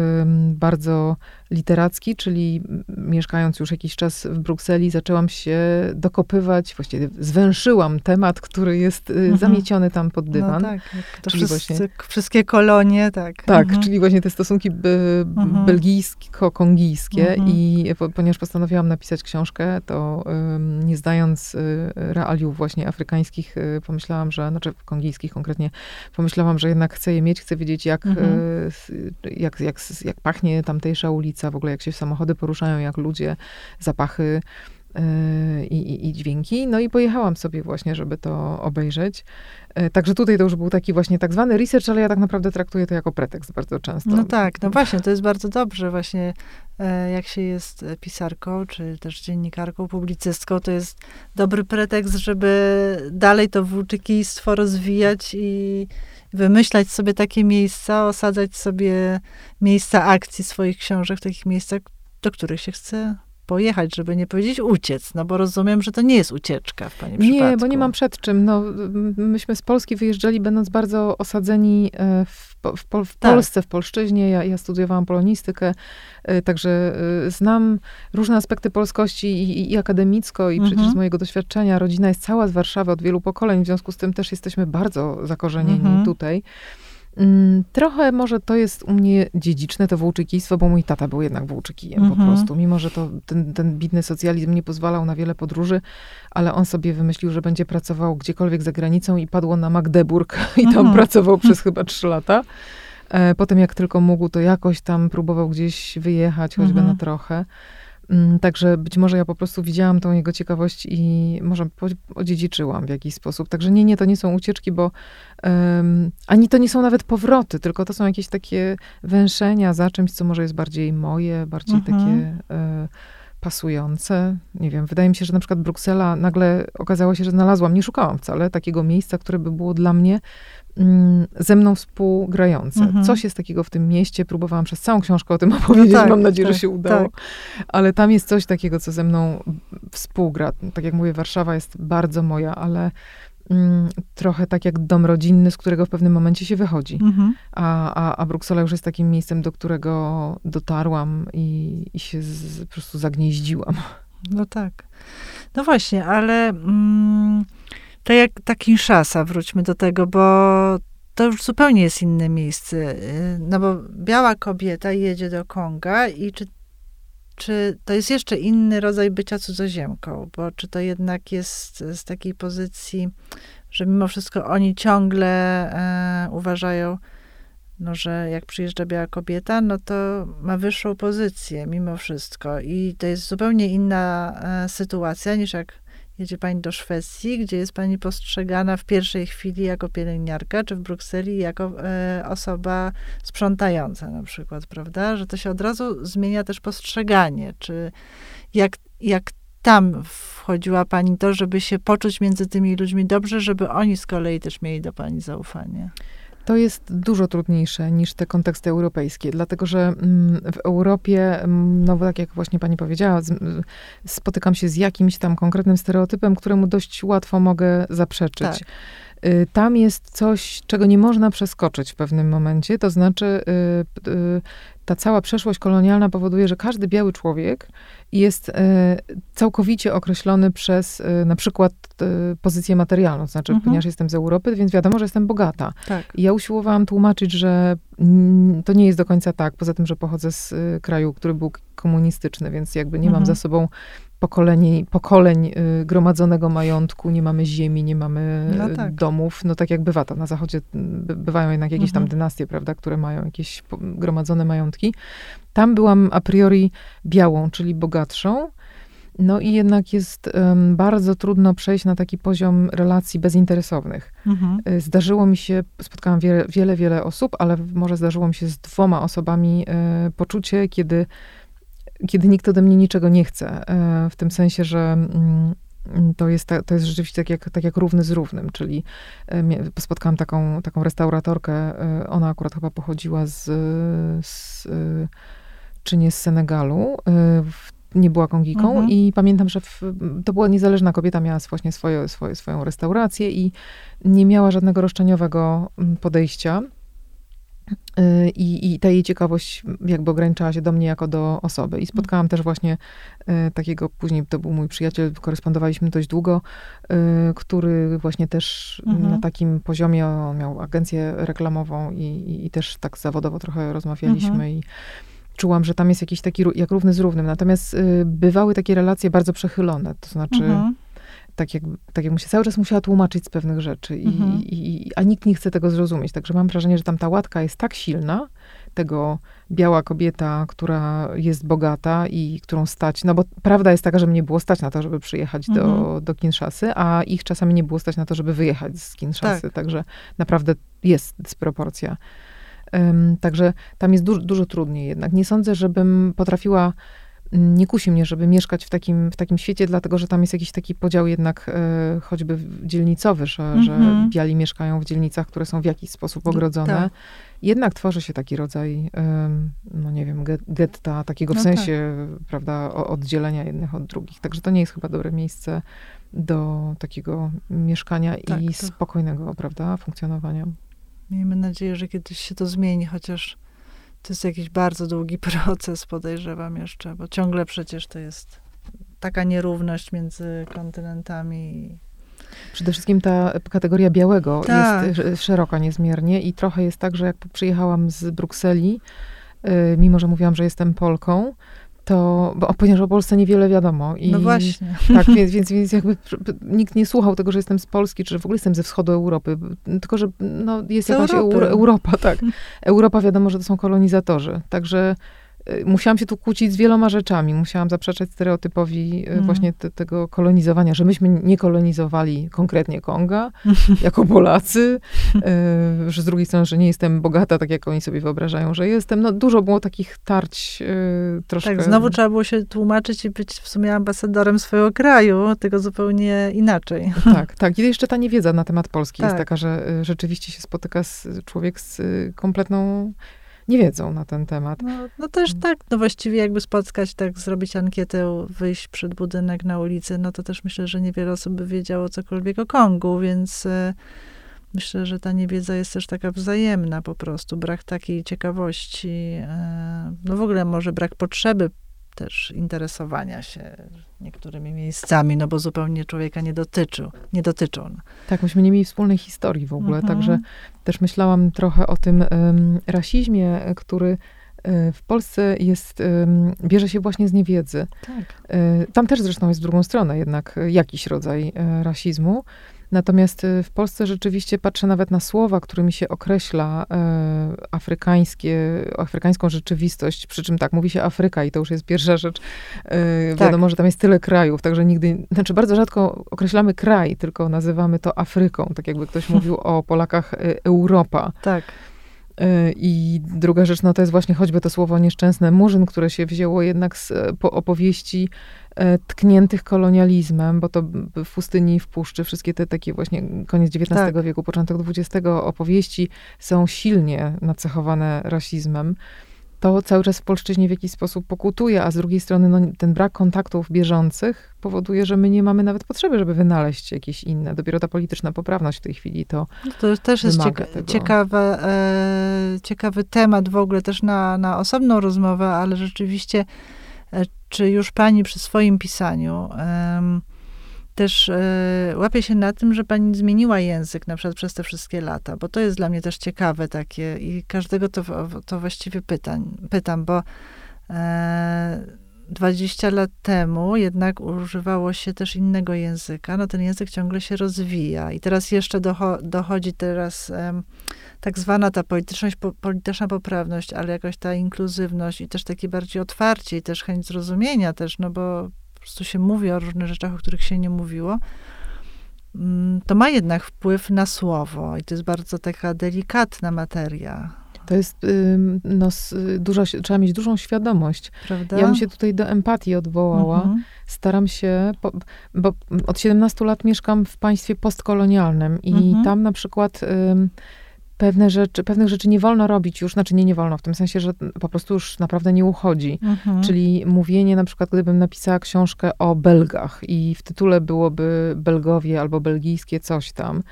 bardzo literacki, czyli mieszkając już jakiś czas w Brukseli, zaczęłam się dokopywać, właściwie zwęszyłam temat, który jest y, mhm. zamieciony tam pod no dywan. No tak, to czyli wszyscy, właśnie, wszystkie kolonie, tak. Tak, mhm. czyli właśnie te stosunki by, mhm. belgijsko-kongijskie mhm. i po, ponieważ postanowiłam napisać książkę, to nie zdając y, realiów właśnie afrykańskich, y, pomyślałam, że, znaczy kongijskich konkretnie, pomyślałam, że jednak chcę je mieć, chcę wiedzieć jak, mhm. jak, jak, jak pachnie tamtejsza ulica, w ogóle jak się samochody poruszają, jak ludzie, zapachy yy, i, i, i, dźwięki. No i pojechałam sobie właśnie, żeby to obejrzeć. Yy, także tutaj to już był taki właśnie tak zwany research, ale ja tak naprawdę traktuję to jako pretekst bardzo często. No tak, no właśnie, to jest bardzo dobrze właśnie, e, jak się jest pisarką, czy też dziennikarką, publicystką, to jest dobry pretekst, żeby dalej to włóczykistwo rozwijać i wymyślać sobie takie miejsca, osadzać sobie miejsca akcji swoich książek w takich miejscach, do których się chce pojechać, żeby nie powiedzieć uciec, no bo rozumiem, że to nie jest ucieczka w pani przypadku. Nie, bo nie mam przed czym. No, myśmy z Polski wyjeżdżali, będąc bardzo osadzeni e, w, w, Pol w tak. Polsce, w Polszczyźnie. Ja, ja, studiowałam polonistykę, e, także e, znam różne aspekty polskości i, i akademicko, i mhm. przecież z mojego doświadczenia rodzina jest cała z Warszawy od wielu pokoleń, w związku z tym też jesteśmy bardzo zakorzenieni mhm. tutaj. Mm, trochę może to jest u mnie dziedziczne, to włóczykistwo, bo mój tata był jednak włóczykijem -hmm. po mhm. prostu. Mimo, że to ten, ten bidny socjalizm nie pozwalał na wiele podróży, ale on sobie wymyślił, że będzie pracował gdziekolwiek za granicą i padło na Magdeburg i tam -hmm. pracował przez chyba trzy lata. E, potem jak tylko mógł, to jakoś tam próbował gdzieś wyjechać, choćby -hmm. na trochę. Mm, także być może ja po prostu widziałam tą jego ciekawość i może odziedziczyłam w jakiś sposób. Także nie, nie, to nie są ucieczki, bo um, ani to nie są nawet powroty, tylko to są jakieś takie węszenia za czymś, co może jest bardziej moje, bardziej mhm. takie... E, pasujące. Nie wiem, wydaje mi się, że na przykład Bruksela nagle okazało się, że znalazłam, nie szukałam wcale takiego miejsca, które by było dla mnie mm, ze mną współgrające. Mhm. Coś jest takiego w tym mieście. Próbowałam przez całą książkę o tym opowiedzieć. No tak, Mam nadzieję, tak, że się udało. Tak. Ale tam jest coś takiego, co ze mną współgra. Tak jak mówię, Warszawa jest bardzo moja, ale mm, trochę tak jak dom rodzinny, z którego w pewnym momencie się wychodzi. Mhm. A, a, a Bruksela już jest takim miejscem, do którego dotarłam i, i się z, po prostu zagnieździłam. No tak. No właśnie, ale mm, tak jak ta Kinshasa, wróćmy do tego, bo to już zupełnie jest inne miejsce. Y, no bo biała kobieta jedzie do Konga i czy czy to jest jeszcze inny rodzaj bycia cudzoziemką, bo czy to jednak jest z takiej pozycji, że mimo wszystko oni ciągle e, uważają, no, że jak przyjeżdża biała kobieta, no to ma wyższą pozycję mimo wszystko. I to jest zupełnie inna e, sytuacja niż jak jedzie pani do Szwecji, gdzie jest pani postrzegana w pierwszej chwili jako pielęgniarka, czy w Brukseli jako e, osoba sprzątająca na przykład, prawda? Że to się od razu zmienia też postrzeganie, czy jak, jak tam wchodziła pani to, żeby się poczuć między tymi ludźmi dobrze, żeby oni z kolei też mieli do pani zaufanie. To jest dużo trudniejsze niż te konteksty europejskie, dlatego że mm, w Europie, mm, no tak jak właśnie pani powiedziała, spotykam się z jakimś tam konkretnym stereotypem, któremu dość łatwo mogę zaprzeczyć. Tak. Y, tam jest coś, czego nie można przeskoczyć w pewnym momencie, to znaczy y, y, ta cała przeszłość kolonialna powoduje, że każdy biały człowiek jest e, całkowicie określony przez e, na przykład e, pozycję materialną. Znaczy, mhm. ponieważ jestem z Europy, więc wiadomo, że jestem bogata. Tak. I ja usiłowałam tłumaczyć, że to nie jest do końca tak. Poza tym, że pochodzę z kraju, który był komunistyczny, więc jakby nie mhm. mam za sobą pokoleń, pokoleń gromadzonego majątku, nie mamy ziemi, nie mamy no tak. domów. No tak jak bywa to na zachodzie, bywają jednak jakieś mhm. tam dynastie, prawda, które mają jakieś gromadzone majątki. Tam byłam a priori białą, czyli bogatszą. No i jednak jest um, bardzo trudno przejść na taki poziom relacji bezinteresownych. Mhm. Y, zdarzyło mi się, spotkałam wiele, wiele, wiele osób, ale może zdarzyło mi się z dwoma osobami e, poczucie, kiedy, kiedy nikt ode mnie niczego nie chce. E, w tym sensie, że mm, to jest, to jest rzeczywiście tak jak, tak jak równy z równym, czyli spotkałam taką, taką restauratorkę, ona akurat chyba pochodziła z, z czy nie z Senegalu. Nie była Kongiką mhm. i pamiętam, że w, to była niezależna kobieta, miała właśnie swoje, swoje, swoją restaurację i nie miała żadnego roszczeniowego mm, podejścia. Y, I, I ta jej ciekawość jakby ograniczała się do mnie jako do osoby. I spotkałam też właśnie y, takiego, później to był mój przyjaciel, korespondowaliśmy dość długo, który właśnie też mhm. na takim poziomie, on miał agencję reklamową i, i, i też tak zawodowo trochę rozmawialiśmy mhm. i czułam, że tam jest jakiś taki jak równy z równym. Natomiast y, bywały takie relacje bardzo przechylone. To znaczy, mhm. tak, jak, tak jak mu się cały czas musiała tłumaczyć z pewnych rzeczy, i, mhm. i, a nikt nie chce tego zrozumieć. Także mam wrażenie, że tam ta łatka jest tak silna, tego biała kobieta, która jest bogata i którą stać, no bo prawda jest taka, że mnie było stać na to, żeby przyjechać mhm. do, do Kinszasy, a ich czasami nie było stać na to, żeby wyjechać z Kinszasy. Tak. Także naprawdę jest dysproporcja. Także tam jest dużo, dużo trudniej jednak. Nie sądzę, żebym potrafiła mm, nie kusi mnie, żeby mieszkać w takim, w takim świecie, dlatego że tam jest jakiś taki podział jednak e, choćby dzielnicowy, że, mm -hmm. że mhm. biali mieszkają w dzielnicach, które są w jakiś sposób ogrodzone. Tak. Jednak tworzy się taki rodzaj, no nie wiem, getta, takiego w no sensie, tak. prawda, oddzielenia jednych od drugich. Także to nie jest chyba dobre miejsce do takiego mieszkania tak, i to... spokojnego, prawda, funkcjonowania. Miejmy nadzieję, że kiedyś się to zmieni, chociaż to jest jakiś bardzo długi proces, podejrzewam jeszcze, bo ciągle przecież to jest taka nierówność między kontynentami. Przede wszystkim ta kategoria białego tak. jest szeroka niezmiernie i trochę jest tak, że jak przyjechałam z Brukseli, y, mimo że mówiłam, że jestem Polką, to, bo ponieważ o Polsce niewiele wiadomo. I, no właśnie. Tak, więc, więc, więc jakby nikt nie słuchał tego, że jestem z Polski, czy w ogóle jestem ze wschodu Europy, tylko, że no, jest z jakaś Euro, Europa, tak. Europa wiadomo, że to są kolonizatorzy. Także musiałam się tu kłócić z wieloma rzeczami. Musiałam zaprzeczać stereotypowi mm. właśnie te, tego kolonizowania, że myśmy nie kolonizowali konkretnie Konga jako Polacy, y, że z drugiej strony, że nie jestem bogata, tak jak oni sobie wyobrażają, że jestem. No dużo było takich tarć y, troszkę. Tak, znowu trzeba było się tłumaczyć i być w sumie ambasadorem swojego kraju, tego zupełnie inaczej. Tak, tak. I jeszcze ta niewiedza na temat Polski tak. jest taka, że rzeczywiście się spotyka z, człowiek z kompletną nie wiedzą na ten temat. No, no też mm. tak, no właściwie jakby spotkać, tak zrobić ankietę, wyjść przed budynek na ulicy, no to też myślę, że niewiele osób by wiedziało cokolwiek o Kongu, więc e, myślę, że ta niewiedza jest też taka wzajemna po prostu, brak takiej ciekawości, e, no w ogóle może brak potrzeby też interesowania się niektórymi miejscami, no bo zupełnie człowieka nie dotyczą. Nie dotyczą. Tak, myśmy nie mieli wspólnej historii w ogóle, mhm. także też myślałam trochę o tym um, rasizmie, który e, w Polsce jest, bierze się właśnie z niewiedzy. Tak. E, tam też zresztą jest w drugą stronę jednak jakiś rodzaj e, rasizmu. Natomiast y, w Polsce rzeczywiście patrzę nawet na słowa, którymi się określa e, afrykańskie, afrykańską rzeczywistość, przy czym tak, mówi się Afryka i to już jest pierwsza rzecz. E, tak. Wiadomo, że tam jest tyle krajów, także nigdy, znaczy bardzo rzadko określamy kraj, tylko nazywamy to Afryką, tak jakby ktoś mówił o Polakach e, Europa. Tak. E, I druga rzecz, no to jest właśnie choćby to słowo nieszczęsne murzyn, które się wzięło jednak z po opowieści E, tkniętych kolonializmem, bo to w pustyni, w puszczy, wszystkie te takie właśnie koniec XIX tak. wieku, początek XX opowieści są silnie nacechowane rasizmem. To cały czas w polszczyźnie w jakiś sposób pokutuje, a z drugiej strony no, ten brak kontaktów bieżących powoduje, że my nie mamy nawet potrzeby, żeby wynaleźć jakieś inne. Dopiero ta polityczna poprawność w tej chwili to. No to też jest cieka ciekawe, e, ciekawy temat w ogóle też na, na osobną rozmowę, ale rzeczywiście E, czy już pani przy swoim pisaniu też e, łapie się na tym, że pani zmieniła język na przykład przez te wszystkie lata, bo to jest dla mnie też ciekawe takie i każdego to, to właściwie pytań, pytam, bo 20 e, lat temu jednak używało się też innego języka, no ten język ciągle się rozwija i teraz jeszcze dochodzi teraz tak zwana ta polityczność, polityczna poprawność, ale jakoś ta inkluzywność i też takie bardziej otwarcie i też chęć zrozumienia też, no bo po prostu się mówi o różnych rzeczach, o których się nie mówiło, mm, to ma jednak wpływ na słowo i to jest bardzo taka delikatna materia. To jest, no, dużo, trzeba mieć dużą świadomość. Prawda? Ja bym się tutaj do empatii odwołała. Mhm. Staram się, bo od 17 lat mieszkam w państwie postkolonialnym i mhm. tam na przykład pewne rzeczy, pewnych rzeczy nie wolno robić już, znaczy nie, nie wolno, w tym sensie, że po prostu już naprawdę nie uchodzi. Mhm. Czyli mówienie na przykład, gdybym napisała książkę o Belgach i w tytule byłoby Belgowie albo belgijskie coś tam,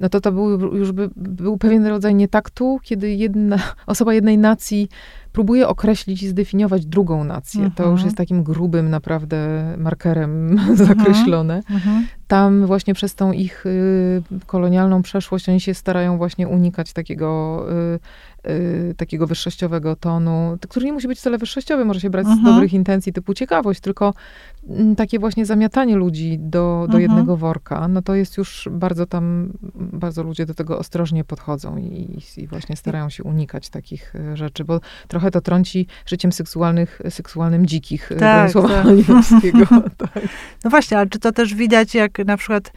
no to to był, już by, był pewien rodzaj nietaktu, kiedy jedna, osoba jednej nacji próbuje określić i zdefiniować drugą nację. Mhm. To już mhm. jest takim grubym naprawdę markerem mhm. zakreślone. Mhm. Tam właśnie przez tą ich y, kolonialną przeszłość oni się starają właśnie unikać takiego y, y, takiego wyższościowego tonu, który nie musi być wcale wyższościowy, może się brać z mhm. dobrych intencji typu ciekawość, tylko mm, takie właśnie zamiatanie ludzi do, do mhm. jednego worka, no to jest już bardzo tam, bardzo ludzie do tego ostrożnie podchodzą i, i właśnie starają się unikać takich e, rzeczy, bo trochę to trąci życiem seksualnych, seksualnym dzikich, e, tak, słowa tak. tak. No właśnie, ale czy to też widać, jak na przykład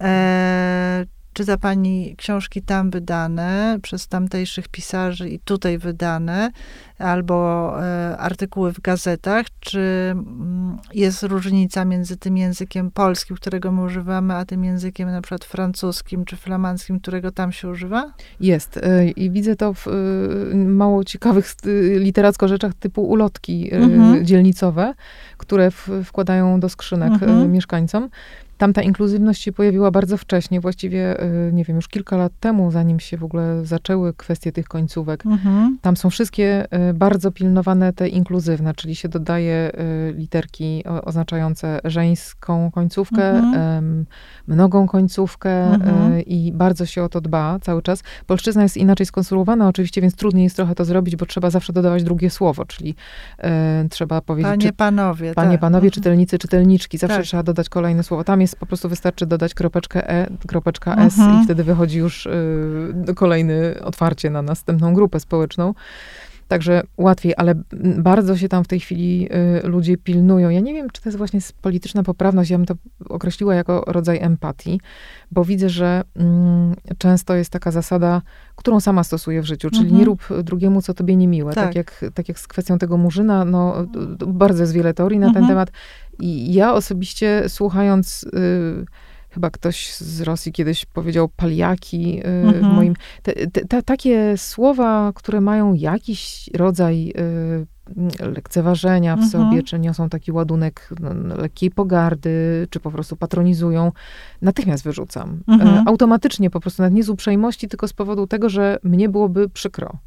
e, czyta pani książki tam wydane przez tamtejszych pisarzy i tutaj wydane, albo e, artykuły w gazetach, czy mm, jest różnica między tym językiem polskim, którego my używamy, a tym językiem na przykład francuskim czy flamandzkim, którego tam się używa? Jest. E, I widzę to w e, mało ciekawych literacko rzeczach typu ulotki mhm. dzielnicowe, które w, wkładają do skrzynek mhm. mieszkańcom. Tam ta inkluzywność się pojawiła bardzo wcześnie, właściwie, y, nie wiem, już kilka lat temu, zanim się w ogóle zaczęły kwestie tych końcówek. Mhm. Tam są wszystkie y, bardzo pilnowane te inkluzywne, czyli się dodaje y, literki oznaczające żeńską końcówkę, mhm. mnogą końcówkę mhm. i bardzo się o to dba cały czas. Polszczyzna jest inaczej skonstruowana oczywiście, więc trudniej jest trochę to zrobić, bo trzeba zawsze dodawać drugie słowo, czyli trzeba powiedzieć... Panie, czy, panowie. Panie, tak. panowie, mhm. czytelnicy, czytelniczki. Zawsze tak. trzeba dodać kolejne słowo. Tam jest jest po prostu wystarczy dodać kropeczkę E, kropeczka S mhm. i wtedy wychodzi już y, kolejny otwarcie na następną grupę społeczną. Także łatwiej, ale bardzo się tam w tej chwili y, ludzie pilnują. Ja nie wiem, czy to jest właśnie polityczna poprawność. Ja bym to określiła jako rodzaj empatii, bo widzę, że mm, często jest taka zasada, którą sama stosuję w życiu, czyli mhm. nie rób drugiemu, co tobie niemiłe. Tak. tak, jak, tak jak z kwestią tego murzyna, no bardzo jest wiele teorii na mhm. ten temat. I ja osobiście słuchając... Y, chyba ktoś z Rosji kiedyś powiedział paliaki y, mhm. w moim. Te, te, takie słowa, które mają jakiś rodzaj y, lekceważenia w mhm. sobie, czy niosą taki ładunek no, lekkiej pogardy, czy po prostu patronizują, natychmiast wyrzucam. Mhm. E, automatycznie po prostu, nawet nie z uprzejmości, tylko z powodu tego, że mnie byłoby przykro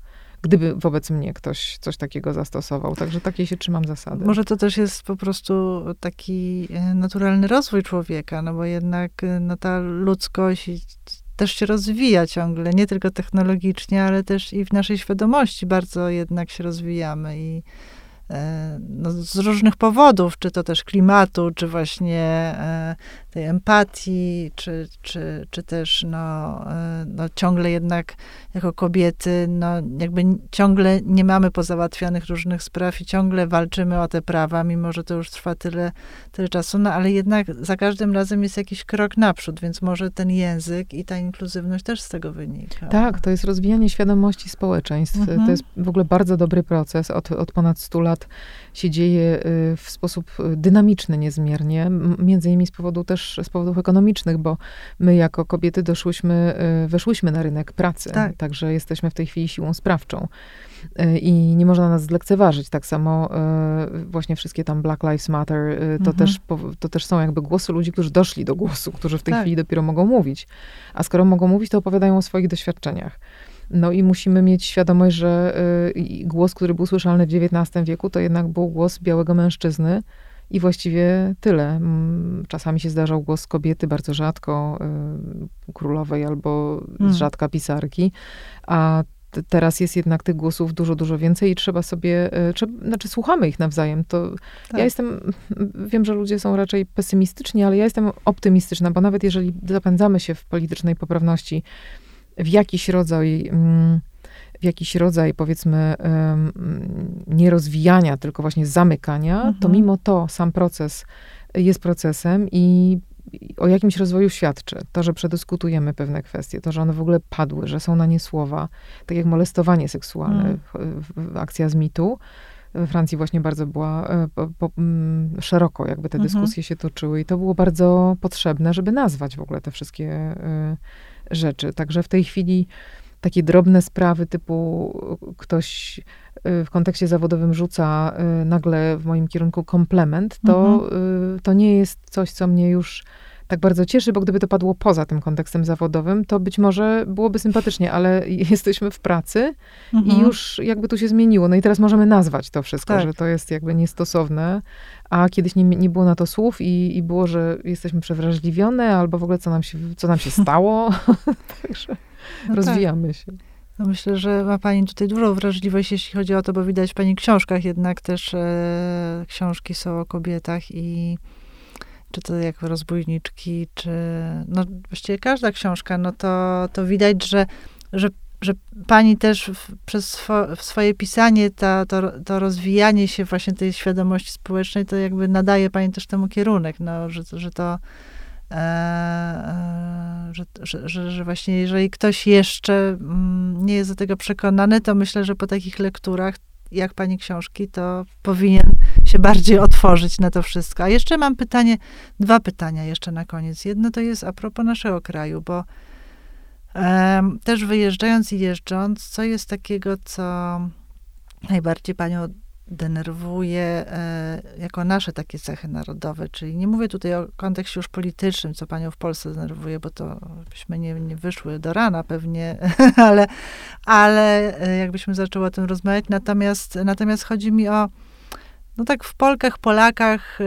gdyby wobec mnie ktoś coś takiego zastosował. Także takiej się trzymam zasady. Może to też jest po prostu taki e, naturalny rozwój człowieka, no bo jednak e, no, ta ludzkość też się rozwija ciągle, nie tylko technologicznie, ale też i w naszej świadomości bardzo jednak się rozwijamy i no, z różnych powodów, czy to też klimatu, czy właśnie e, tej empatii, czy, czy, czy też no, e, no, ciągle jednak jako kobiety, no jakby ciągle nie mamy pozałatwianych różnych spraw i ciągle walczymy o te prawa, mimo że to już trwa tyle, tyle czasu, no ale jednak za każdym razem jest jakiś krok naprzód, więc może ten język i ta inkluzywność też z tego wynika. Tak, to jest rozwijanie świadomości społeczeństw. Mhm. To jest w ogóle bardzo dobry proces od, od ponad 100 lat lat się dzieje y, w sposób y, dynamiczny niezmiernie, między innymi z powodu też, z powodów ekonomicznych, bo my jako kobiety doszłyśmy, y, weszłyśmy na rynek pracy, tak. także jesteśmy w tej chwili siłą sprawczą i nie można nas zlekceważyć. Tak samo właśnie wszystkie tam Black Lives Matter, to, mhm. też, to też są jakby głosy ludzi, którzy doszli do głosu, którzy w tej tak. chwili dopiero mogą mówić. A skoro mogą mówić, to opowiadają o swoich doświadczeniach. No i musimy mieć świadomość, że y, głos, który był słyszalny w XIX wieku, to jednak był głos białego mężczyzny. I właściwie tyle. Czasami się zdarzał głos kobiety, bardzo rzadko y, królowej albo hmm. z rzadka pisarki, a teraz jest jednak tych głosów dużo, dużo więcej i trzeba sobie, y, trzeba, znaczy słuchamy ich nawzajem. To tak. ja jestem, wiem, że ludzie są raczej pesymistyczni, ale ja jestem optymistyczna, bo nawet jeżeli zapędzamy się w politycznej poprawności, w jakiś rodzaj, mm, w jakiś rodzaj powiedzmy nierozwijania, tylko właśnie zamykania, mhm. to mimo to sam proces jest procesem i o jakimś rozwoju świadczy. To, że przedyskutujemy pewne kwestie, to, że one w ogóle padły, że są na nie słowa, tak jak molestowanie seksualne, mm. akcja z mitu. We Francji właśnie bardzo była e, po, po, mm, szeroko, jakby te mhm. dyskusje się toczyły i to było bardzo potrzebne, żeby nazwać w ogóle te wszystkie y, rzeczy. Także w tej chwili takie drobne sprawy typu ktoś y, w kontekście zawodowym rzuca y, nagle w moim kierunku komplement, to, mhm. Y, to nie jest coś, co mnie już tak bardzo cieszy, bo gdyby to padło poza tym kontekstem zawodowym, to być może byłoby sympatycznie, ale jesteśmy w pracy mhm. i już jakby tu się zmieniło. No i teraz możemy nazwać to wszystko, tak. że to jest jakby niestosowne, a kiedyś nie, nie było na to słów i, i było, że jesteśmy przewrażliwione, albo w ogóle co nam się, co nam się stało. Także no tak. rozwijamy tak. się. No myślę, że ma Pani tutaj dużą wrażliwość, jeśli chodzi o to, bo widać w Pani książkach jednak też e, książki są o kobietach i czy to jak rozbójniczki, czy no właściwie każda książka, no to, to widać, że, że, że pani też w, przez swo, swoje pisanie, ta, to, to rozwijanie się właśnie tej świadomości społecznej, to jakby nadaje pani też temu kierunek, no, że, że to e, e, że, że, że, że, właśnie jeżeli ktoś jeszcze mm, nie jest do tego przekonany, to myślę, że po takich lekturach jak pani książki, to powinien się bardziej otworzyć na to wszystko. A jeszcze mam pytanie, dwa pytania jeszcze na koniec. Jedno to jest a propos naszego kraju, bo um, też wyjeżdżając i jeżdżąc, co jest takiego, co najbardziej panią denerwuje e, jako nasze takie cechy narodowe, czyli nie mówię tutaj o kontekście już politycznym, co panią w Polsce denerwuje, bo to byśmy nie, nie wyszły do rana pewnie, ale, ale e, jakbyśmy zaczęły o tym rozmawiać, natomiast, natomiast chodzi mi o, no tak w Polkach, Polakach,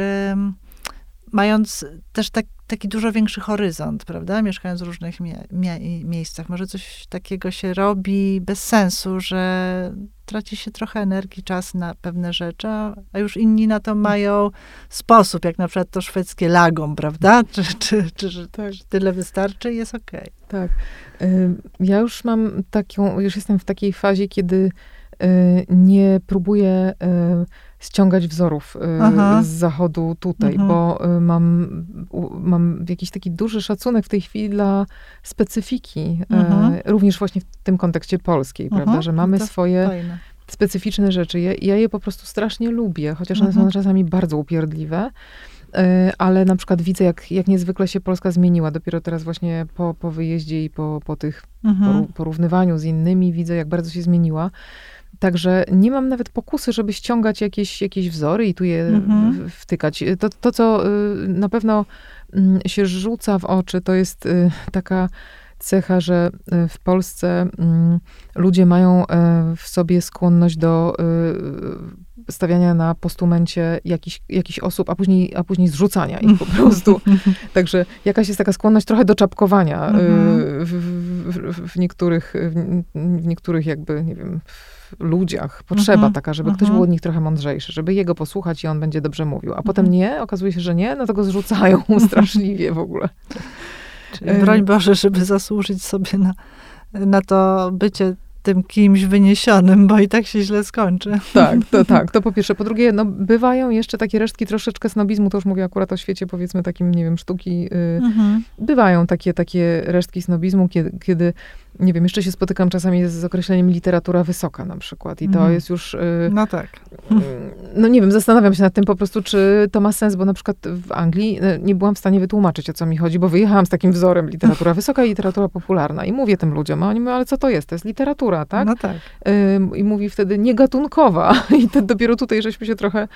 mając też tak, taki dużo większy horyzont, prawda? Mieszkając w różnych mie mie miejscach. Może coś takiego się robi bez sensu, że traci się trochę energii, czas na pewne rzeczy, a już inni na to mają sposób, jak na przykład to szwedzkie lagom, prawda? Czy, czy, czy, czy tak. tyle wystarczy i jest okej. Okay. Tak. Ja już mam taką, już jestem w takiej fazie, kiedy nie próbuję ściągać wzorów Aha. z zachodu tutaj, mhm. bo mam, mam jakiś taki duży szacunek w tej chwili dla specyfiki, mhm. również właśnie w tym kontekście polskiej, mhm. prawda, że mamy swoje fajne. specyficzne rzeczy. Ja, ja, je po prostu strasznie lubię, chociaż one są mhm. czasami bardzo upierdliwe. Ale na przykład widzę, jak, jak niezwykle się Polska zmieniła. Dopiero teraz właśnie po, po wyjeździe i po, po tych mhm. porównywaniu z innymi widzę, jak bardzo się zmieniła. Także nie mam nawet pokusy, żeby ściągać jakieś, jakieś wzory i tu je mhm. wtykać. To, to, co y, na pewno mm, się rzuca w oczy, to jest y, taka cecha, że y, w Polsce mm, ludzie mają w sobie skłonność do stawiania na postumencie jakichś, jakichś osób, a później, a później zrzucania ich po prostu. Także jakaś jest taka skłonność trochę do czapkowania mhm. w, w, w, niektórych, w niektórych jakby, nie wiem, ludziach. Potrzeba mhm. taka, żeby ktoś był od nich trochę mądrzejszy, żeby jego posłuchać i on będzie dobrze mówił. A potem nie, okazuje się, że nie, no to go zrzucają straszliwie w ogóle. Czyli broń Boże, żeby zasłużyć sobie na, na to bycie tym kimś wyniesionym, bo i tak się źle skończy. Tak, to tak, to po pierwsze. Po drugie, no, bywają jeszcze takie resztki troszeczkę snobizmu, to już mówię akurat o świecie, powiedzmy, takim, nie wiem, sztuki. Yy, mhm. Bywają takie, takie resztki snobizmu, kiedy, kiedy nie wiem, jeszcze się spotykam czasami z, określeniem literatura wysoka na przykład. I to mhm. jest już. Yy, no tak. Yy, no nie wiem, zastanawiam się nad tym po prostu, czy to ma sens, bo na przykład w Anglii y, nie byłam w stanie wytłumaczyć, o co mi chodzi, bo wyjechałam z takim wzorem literatura wysoka i literatura popularna. I mówię tym ludziom, a oni mówią, ale co to jest? To jest literatura, tak? No tak. Yy, I mówi wtedy niegatunkowa. I to dopiero tutaj żeśmy się trochę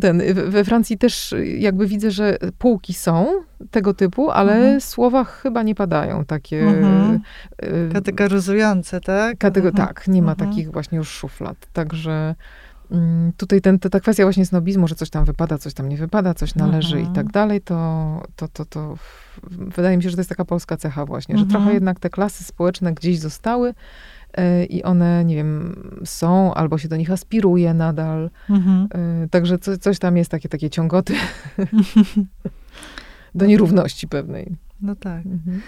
ten, we Francji też jakby widzę, że półki są tego typu, ale mhm. słowa chyba nie padają takie. Mhm. Y, Kategoryzujące, tak? Katego mhm. Tak, nie ma mhm. takich właśnie już szuflad. Także mm, tutaj ten, ta kwestia właśnie snobizmu, że coś tam wypada, coś tam nie wypada, coś należy i tak mhm. dalej, to, to, to, to wydaje mi się, że to jest taka polska cecha właśnie, że trochę mhm. jednak te klasy społeczne gdzieś zostały, i one, nie wiem, są, albo się do nich aspiruje nadal. Mhm. E, także co, coś tam jest takie, takie ciągoty do nierówności pewnej. No tak. Mhm.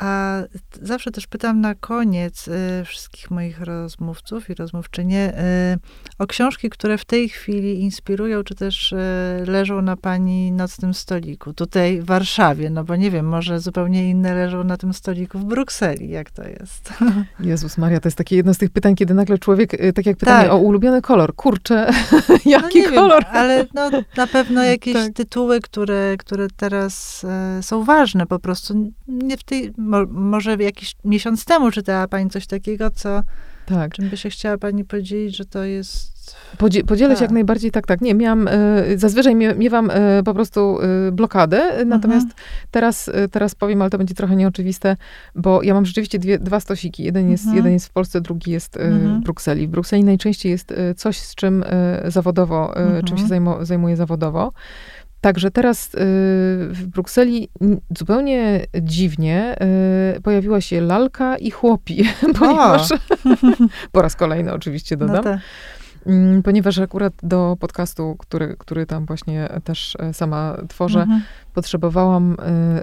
No, a zawsze też pytam na koniec y, wszystkich moich rozmówców i rozmówczynie y, o książki, które w tej chwili inspirują, czy też y, leżą na pani nocnym stoliku, tutaj w Warszawie, no bo nie wiem, może zupełnie inne leżą na tym stoliku w Brukseli, jak to jest. Jezus Maria, to jest takie jedno z tych pytań, kiedy nagle człowiek, y, tak jak pytanie tak. o ulubiony kolor, kurczę, jaki no kolor? Wiem, ale no, na pewno jakieś tak. tytuły, które, które teraz e, są ważne po prostu, nie w tej mo, może jakiś miesiąc temu czytała pani coś takiego, co tak. czym by się chciała pani podzielić, że to jest... Podzie podzielę tak. się jak najbardziej, tak, tak. Nie, miałam, y, zazwyczaj mie miewam y, po prostu y, blokadę, mhm. natomiast teraz, teraz powiem, ale to będzie trochę nieoczywiste, bo ja mam rzeczywiście dwie, dwa stosiki. Jeden jest, mhm. jeden jest w Polsce, drugi jest mhm. w Brukseli. W Brukseli najczęściej jest coś, z czym zawodowo, czym się mhm. zajmuję zawodowo. Także teraz y, w Brukseli zupełnie dziwnie y, pojawiła się lalka i chłopi, ponieważ po raz kolejny oczywiście no dodam. No Ponieważ akurat do podcastu, który, który tam właśnie też e, sama tworzę, mhm. potrzebowałam y,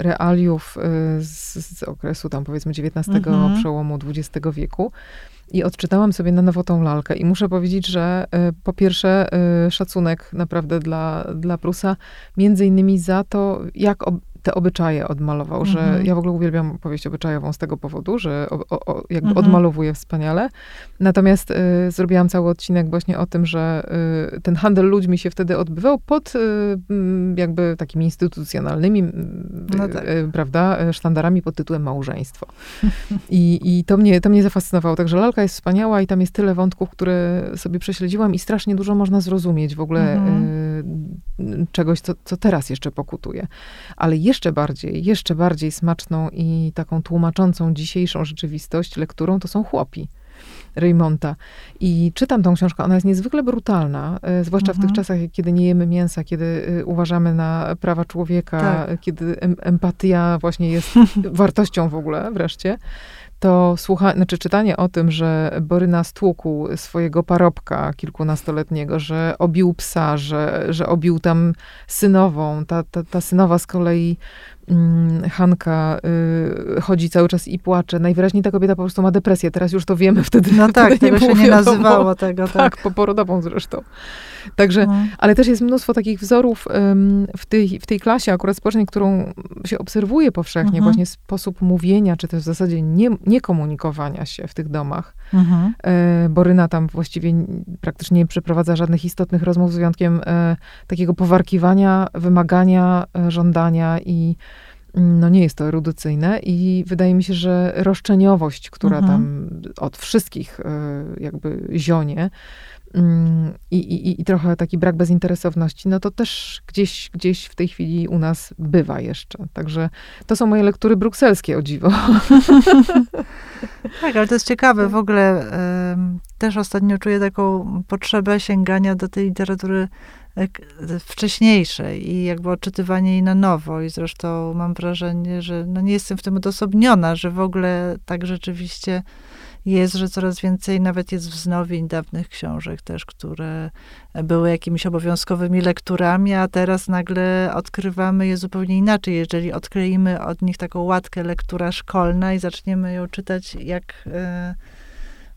realiów z, z, okresu tam powiedzmy XIX, mhm. przełomu XX wieku. I odczytałam sobie na nowo tą lalkę i muszę powiedzieć, że y, po pierwsze y, szacunek naprawdę dla, dla Prusa, między innymi za to, jak te obyczaje odmalował, mhm. że ja w ogóle uwielbiam powieść obyczajową z tego powodu, że o, o, jakby mhm. odmalowuje wspaniale. Natomiast y, zrobiłam cały odcinek właśnie o tym, że y, ten handel ludźmi się wtedy odbywał pod y, jakby takimi instytucjonalnymi, no tak. Y, prawda, sztandarami pod tytułem małżeństwo. I, I to, mnie, to mnie zafascynowało. Także lalka jest wspaniała i tam jest tyle wątków, które sobie prześledziłam i strasznie dużo można zrozumieć w ogóle mhm. Y, czegoś, co, co teraz jeszcze pokutuje. Ale jeszcze jeszcze bardziej, jeszcze bardziej smaczną i taką tłumaczącą dzisiejszą rzeczywistość lekturą to są chłopi. Raymonta. I czytam tą książkę, ona jest niezwykle brutalna, e, zwłaszcza mhm. w tych mhm. czasach, kiedy nie jemy mięsa, kiedy e, uważamy na prawa człowieka, tak. kiedy em empatia właśnie jest wartością w ogóle wreszcie to słucha, znaczy czytanie o tym, że Boryna stłukł swojego parobka kilkunastoletniego, że obił psa, że, że obił tam synową, ta, ta, ta synowa z kolei Hanka y, chodzi cały czas i płacze. Najwyraźniej ta kobieta po prostu ma depresję. Teraz już to wiemy. Wtedy, no tak, wtedy tego nie się nie nazywało tego. Tak, tak poporodową zresztą. Także, no. ale też jest mnóstwo takich wzorów um, w, tej, w tej klasie akurat społecznej, którą się obserwuje powszechnie, mhm. właśnie sposób mówienia, czy też w zasadzie nie, nie komunikowania się w tych domach. Mhm. E, Boryna tam właściwie praktycznie nie przeprowadza żadnych istotnych rozmów, z wyjątkiem e, takiego powarkiwania, wymagania, e, żądania i no nie jest to erudycyjne i wydaje mi się, że roszczeniowość, która mhm. tam od wszystkich e, jakby zionie mm, i, i, i trochę taki brak bezinteresowności, no to też gdzieś, gdzieś w tej chwili u nas bywa jeszcze. Także to są moje lektury brukselskie, o dziwo. tak, ale to jest ciekawe. W ogóle y, też ostatnio czuję taką potrzebę sięgania do tej literatury wcześniejszej i jakby odczytywanie jej na nowo. I zresztą mam wrażenie, że no nie jestem w tym odosobniona, że w ogóle tak rzeczywiście jest, że coraz więcej nawet jest wznowień dawnych książek też, które były jakimiś obowiązkowymi lekturami, a teraz nagle odkrywamy je zupełnie inaczej. Jeżeli odkleimy od nich taką łatkę lektura szkolna i zaczniemy ją czytać jak... Y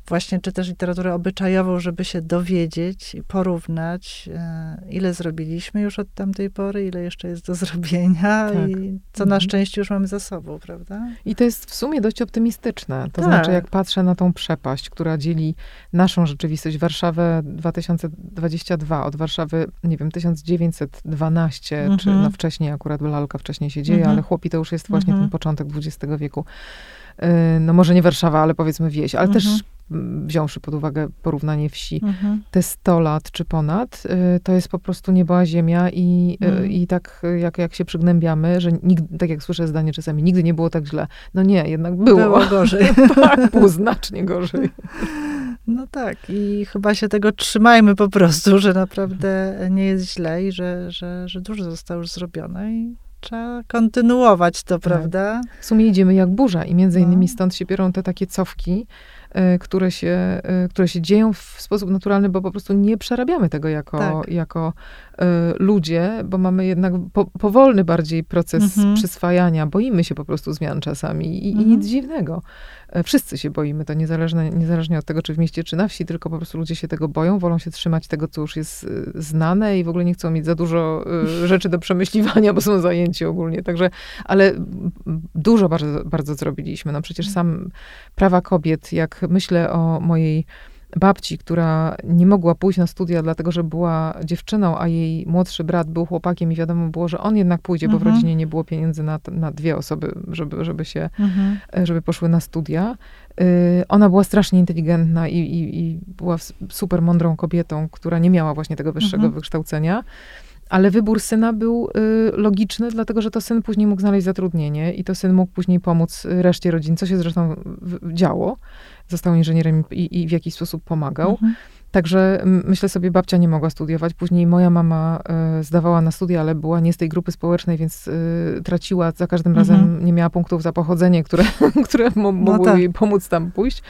właśnie czy też literaturę obyczajową, żeby się dowiedzieć i porównać, e, ile zrobiliśmy już od tamtej pory, ile jeszcze jest do zrobienia tak. i co na mhm. szczęście już mamy za sobą, prawda? I to jest w sumie dość optymistyczne. To tak. znaczy, jak patrzę na tą przepaść, która dzieli naszą rzeczywistość, Warszawę 2022 od Warszawy, nie wiem, 1912, mhm. czy no wcześniej akurat, lalka wcześniej się dzieje, mhm. ale chłopi to już jest właśnie mhm. ten początek XX wieku. E, no może nie Warszawa, ale powiedzmy wieś, ale też mhm wziąwszy pod uwagę porównanie wsi, mhm. te 100 lat czy ponad, y, to jest po prostu nieba ziemia i, y, mhm. i tak jak, jak się przygnębiamy, że nigdy, tak jak słyszę zdanie czasami, nigdy nie było tak źle. No nie, jednak było. Było gorzej. tak, było znacznie gorzej. No tak, i chyba się tego trzymajmy po prostu, że naprawdę nie jest źle i że, że, że dużo zostało już zrobione i trzeba kontynuować to, tak. prawda? W sumie idziemy jak burza i między no. innymi stąd się biorą te takie cofki, które się, e, które się dzieją w sposób naturalny, bo po prostu nie przerabiamy tego jako, tak. jako ludzie, bo mamy jednak po, powolny bardziej proces mhm. przyswajania. Boimy się po prostu zmian czasami i, mhm. i nic dziwnego. Wszyscy się boimy, to niezależnie, niezależnie od tego, czy w mieście, czy na wsi, tylko po prostu ludzie się tego boją, wolą się trzymać tego, co już jest znane i w ogóle nie chcą mieć za dużo rzeczy do przemyśliwania, bo są zajęci ogólnie. Także, ale dużo bardzo, bardzo zrobiliśmy. No przecież sam prawa kobiet, jak myślę o mojej babci, która nie mogła pójść na studia, dlatego że była dziewczyną, a jej młodszy brat był chłopakiem i wiadomo było, że on jednak pójdzie, mhm. bo w mhm. rodzinie nie było pieniędzy na, na dwie osoby, żeby, żeby się, mhm. żeby poszły na studia. Y, ona była strasznie inteligentna i, i, i, była super mądrą kobietą, która nie miała właśnie tego wyższego mhm. wykształcenia. Ale wybór syna był y, logiczny, dlatego że to syn później mógł znaleźć zatrudnienie i to syn mógł później pomóc reszcie rodzin, co się zresztą działo. Został inżynierem i, i w jakiś sposób pomagał. Mhm. Także myślę sobie, babcia nie mogła studiować. Później moja mama y, zdawała na studia, ale była nie z tej grupy społecznej, więc y, traciła za każdym mhm. razem, nie miała punktów za pochodzenie, które, które mo, no mogły tak. jej pomóc tam pójść.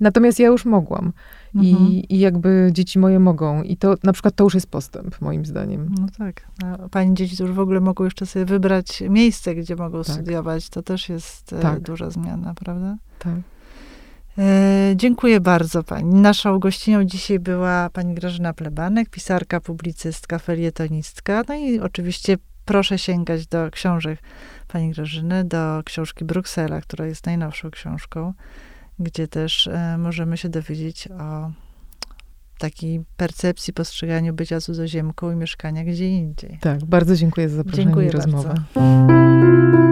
Natomiast ja już mogłam. Mhm. I, I jakby dzieci moje mogą. I to na przykład to już jest postęp, moim zdaniem. No tak. A pani dzieci już w ogóle mogą jeszcze sobie wybrać miejsce, gdzie mogą tak. studiować. To też jest e, tak. duża zmiana, prawda? Tak. E, dziękuję bardzo pani. Naszą gościnią dzisiaj była pani Grażyna Plebanek, pisarka, publicystka, felietonistka. No i oczywiście proszę sięgać do książek pani Grażyny, do książki Bruksela, która jest najnowszą książką gdzie też e, możemy się dowiedzieć o takiej percepcji, postrzeganiu bycia cudzoziemką i mieszkania gdzie indziej. Tak, bardzo dziękuję za zaproszenie dziękuję i rozmowę. Bardzo.